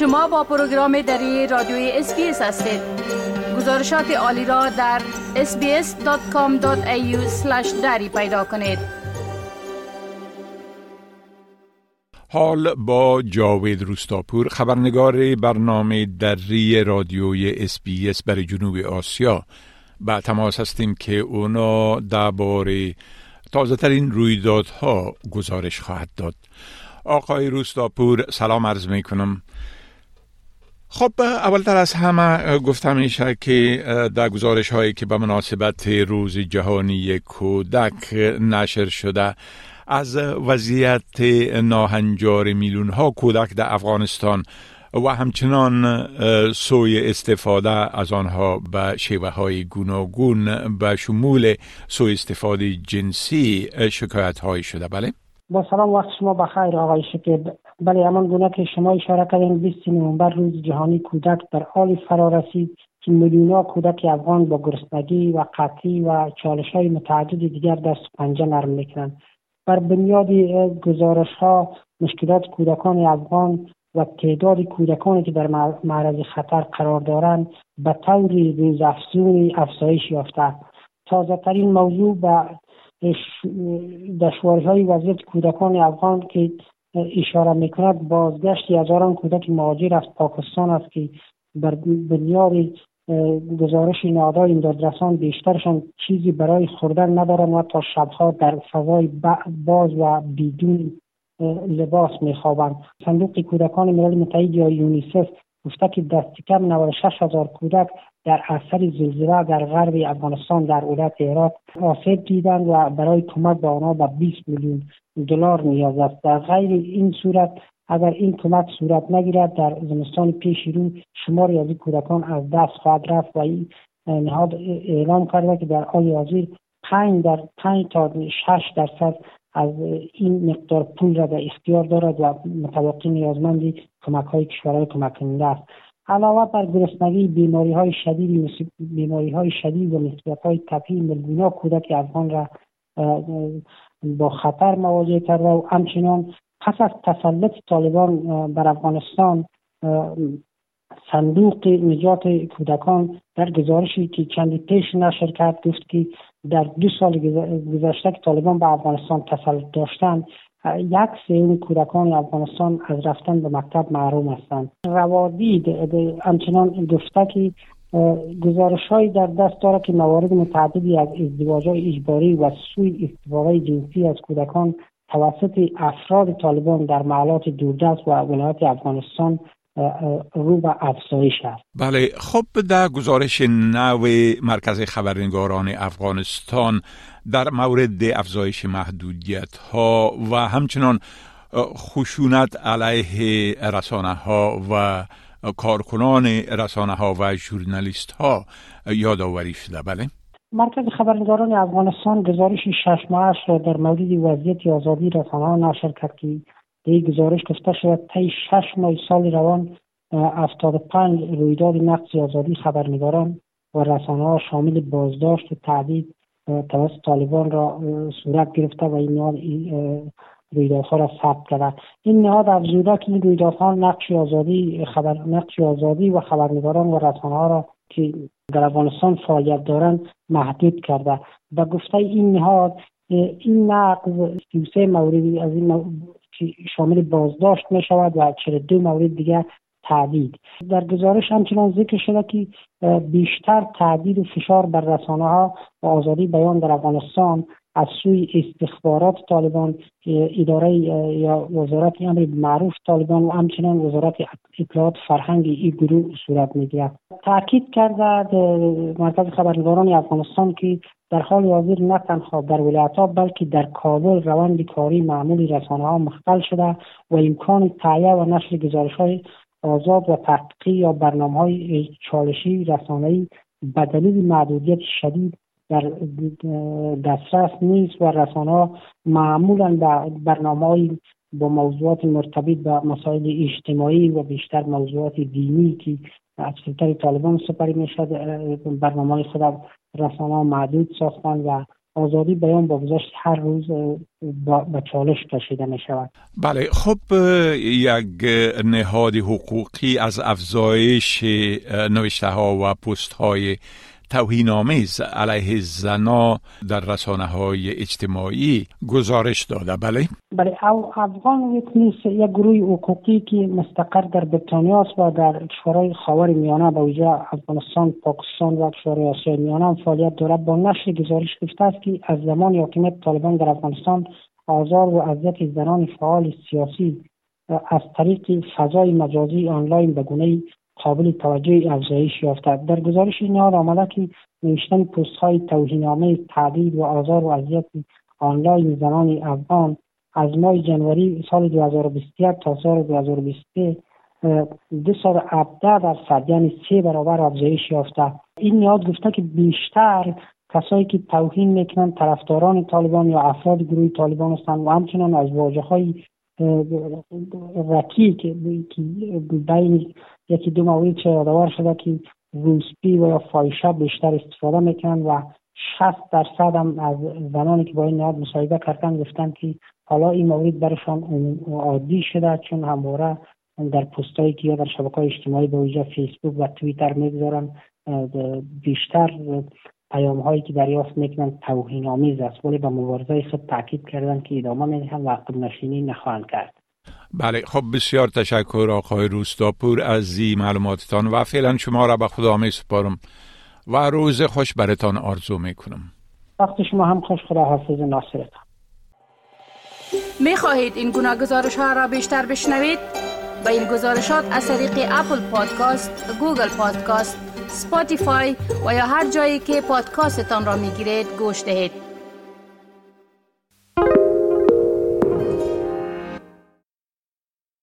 شما با پروگرام دری رادیوی SBS هستید. گزارشات عالی را در sbs.com.au دری پیدا کنید. حال با جاوید روستاپور خبرنگار برنامه دری رادیوی SBS برای جنوب آسیا. به تماس هستیم که اونا درباره تازه ترین رویدادها گزارش خواهد داد. آقای روستاپور سلام عرض می کنم خب اولتر از همه گفتم میشه که در گزارش هایی که به مناسبت روز جهانی کودک نشر شده از وضعیت ناهنجار میلیون ها کودک در افغانستان و همچنان سوی استفاده از آنها به شیوه های گوناگون به شمول سوی استفاده جنسی شکایت های شده بله؟ با سلام وقت شما بخیر آقای شکیب بله همان گونه که شما اشاره کردین 20 نوامبر روز جهانی کودک در حال فرا رسید که میلیونها کودک افغان با گرسنگی و قطعی و چالش های متعدد دیگر دست پنجه نرم می‌کنند. بر بنیاد گزارش ها مشکلات کودکان افغان و تعداد کودکانی که در معرض خطر قرار دارند به طور روز افزایش یافته تازه ترین موضوع به دشواری های وضعیت کودکان افغان که اشاره می‌کند بازگشت هزاران کودک مهاجر از پاکستان است که بر بنیاد گزارش نهادهای امدادرسان بیشترشان چیزی برای خوردن ندارند و تا شبها در فضای باز و بدون لباس میخوابند. صندوق کودکان ملل متحد یا یونیسف که دست کم 96 هزار کودک در اثر زلزله در غرب افغانستان در ولایت هرات آسیب دیدند و برای کمک به آنها به 20 میلیون دلار نیاز است. در غیر این صورت اگر این کمک صورت نگیرد در زمستان پیش رو شماری از کودکان از دست خواهد رفت و این نهاد اعلام کرده که در حال حاضر 5 در 5 تا 6 درصد از این مقدار پول را در اختیار دارد و متوقع نیازمندی کمک های کشورهای کمک کننده است. علاوه بر گرسنگی بیماری های شدید بیماری های شدید و نسبت های طبیعی ملگونا کودک افغان را با خطر مواجه کرده و همچنان پس از تسلط طالبان بر افغانستان صندوق نجات کودکان در گزارشی که چندی پیش نشر کرد گفت که در دو سال گذشته که طالبان به افغانستان تسلط داشتند یک سوم کودکان افغانستان از رفتن به مکتب محروم هستند. روادید همچنان گفته که گزارش های در دست دارد که موارد متعددی از ازدواج های اجباری و سوی استفاده جنسی از کودکان توسط افراد طالبان در محلات دوردست و ولایت افغانستان رو به افزایش است بله خب در گزارش نو مرکز خبرنگاران افغانستان در مورد افزایش محدودیت ها و همچنان خشونت علیه رسانه ها و کارکنان رسانه ها و ژورنالیست ها یادآوری شده. بله. مرکز خبرنگاران افغانستان گزارش شش ماهش را در مورد وضعیت آزادی رسانه ها نشر کرد که در گزارش گفته شود طی شش ماه سال روان افتاد پنج رویداد نقص آزادی خبرنگاران و رسانه ها شامل بازداشت و تعدید توسط طالبان را صورت گرفته و این رویدادها را ثبت کرده. این نهاد افزوده که این رویدادها نقش آزادی خبر نقش آزادی و خبرنگاران و رسانه ها را که در افغانستان فعالیت دارند محدود کرده. و گفته این نهاد این نقض 33 موردی از این شامل بازداشت می شود و 42 مورد دیگر تعدید در گزارش همچنان ذکر شده که بیشتر تعدید و فشار بر رسانه ها و آزادی بیان در افغانستان از سوی استخبارات طالبان اداره یا وزارت امر معروف طالبان و همچنان وزارت اطلاعات فرهنگ این گروه صورت می‌گیرد. تاکید کرده مرکز خبرنگاران افغانستان که در حال حاضر نه تنها در ولایت ها بلکه در کابل روند کاری معمولی رسانه ها مختل شده و امکان تایه و نشر گزارش های آزاد و تحقیقی یا برنامه های چالشی رسانه‌ای به دلیل محدودیت شدید در دسترس نیست و رسانه معمولا به برنامه با موضوعات مرتبط به مسائل اجتماعی و بیشتر موضوعات دینی که از طالبان سپری می شد برنامه خود رسانه ها محدود ساختن و آزادی بیان با گذشت هر روز به چالش کشیده می شود بله خب یک نهاد حقوقی از افزایش نوشته ها و پست های توهین آمیز علیه زنا در رسانه های اجتماعی گزارش داده. بله. بله او افغان ویتنیس یک گروه حقوقی که مستقر در بریتانیا است و در کشورهای خاور میانه به ویژه افغانستان پاکستان و کشورهای آسیای میانه فعالیت دارد. با نشر گزارش گفته است که از زمان حاکمیت طالبان در افغانستان آزار و اذیت زنان فعال سیاسی از طریق فضای مجازی آنلاین به گونه قابل توجه افزایش یافته. در گزارش نهاد آمده که نوشتن پست های توهین تعدید و آزار و اذیت آنلاین زنان افغان از ماه جنوری سال 2021 تا سال 2023 دو سال در درصد یعنی سه برابر افزایش یافته. این نهاد گفته که بیشتر کسایی که توهین می‌کنن طرفداران طالبان یا افراد گروه طالبان هستند و همچنان از واجه های رکی که بین یکی دو مورد چه یادآور شده که روسپی و یا فایشه بیشتر استفاده می‌کنن و 60 درصد هم از زنانی که با این نهاد مصاحبه کردن گفتن که حالا این مورد برشان عادی شده چون همواره در پستایی که یا در شبکه اجتماعی به ویژه فیسبوک و توییتر می‌گذارن بیشتر پیام هایی که دریافت می‌کنن توهین آمیز است ولی به مبارزه خود تاکید کردن که ادامه می‌دهند و عقب نشینی نخواهند کرد. بله خب بسیار تشکر آقای روستاپور از این معلوماتتان و فعلا شما را به خدا می سپارم و روز خوش برتان آرزو می کنم وقت شما هم خوش خدا حافظ ناصرتان می خواهید این گونه گزارش ها را بیشتر بشنوید؟ با این گزارشات از طریق Apple Podcast، Google Podcast، Spotify و یا هر جایی که پادکاستتان را می گیرید گوش دهید.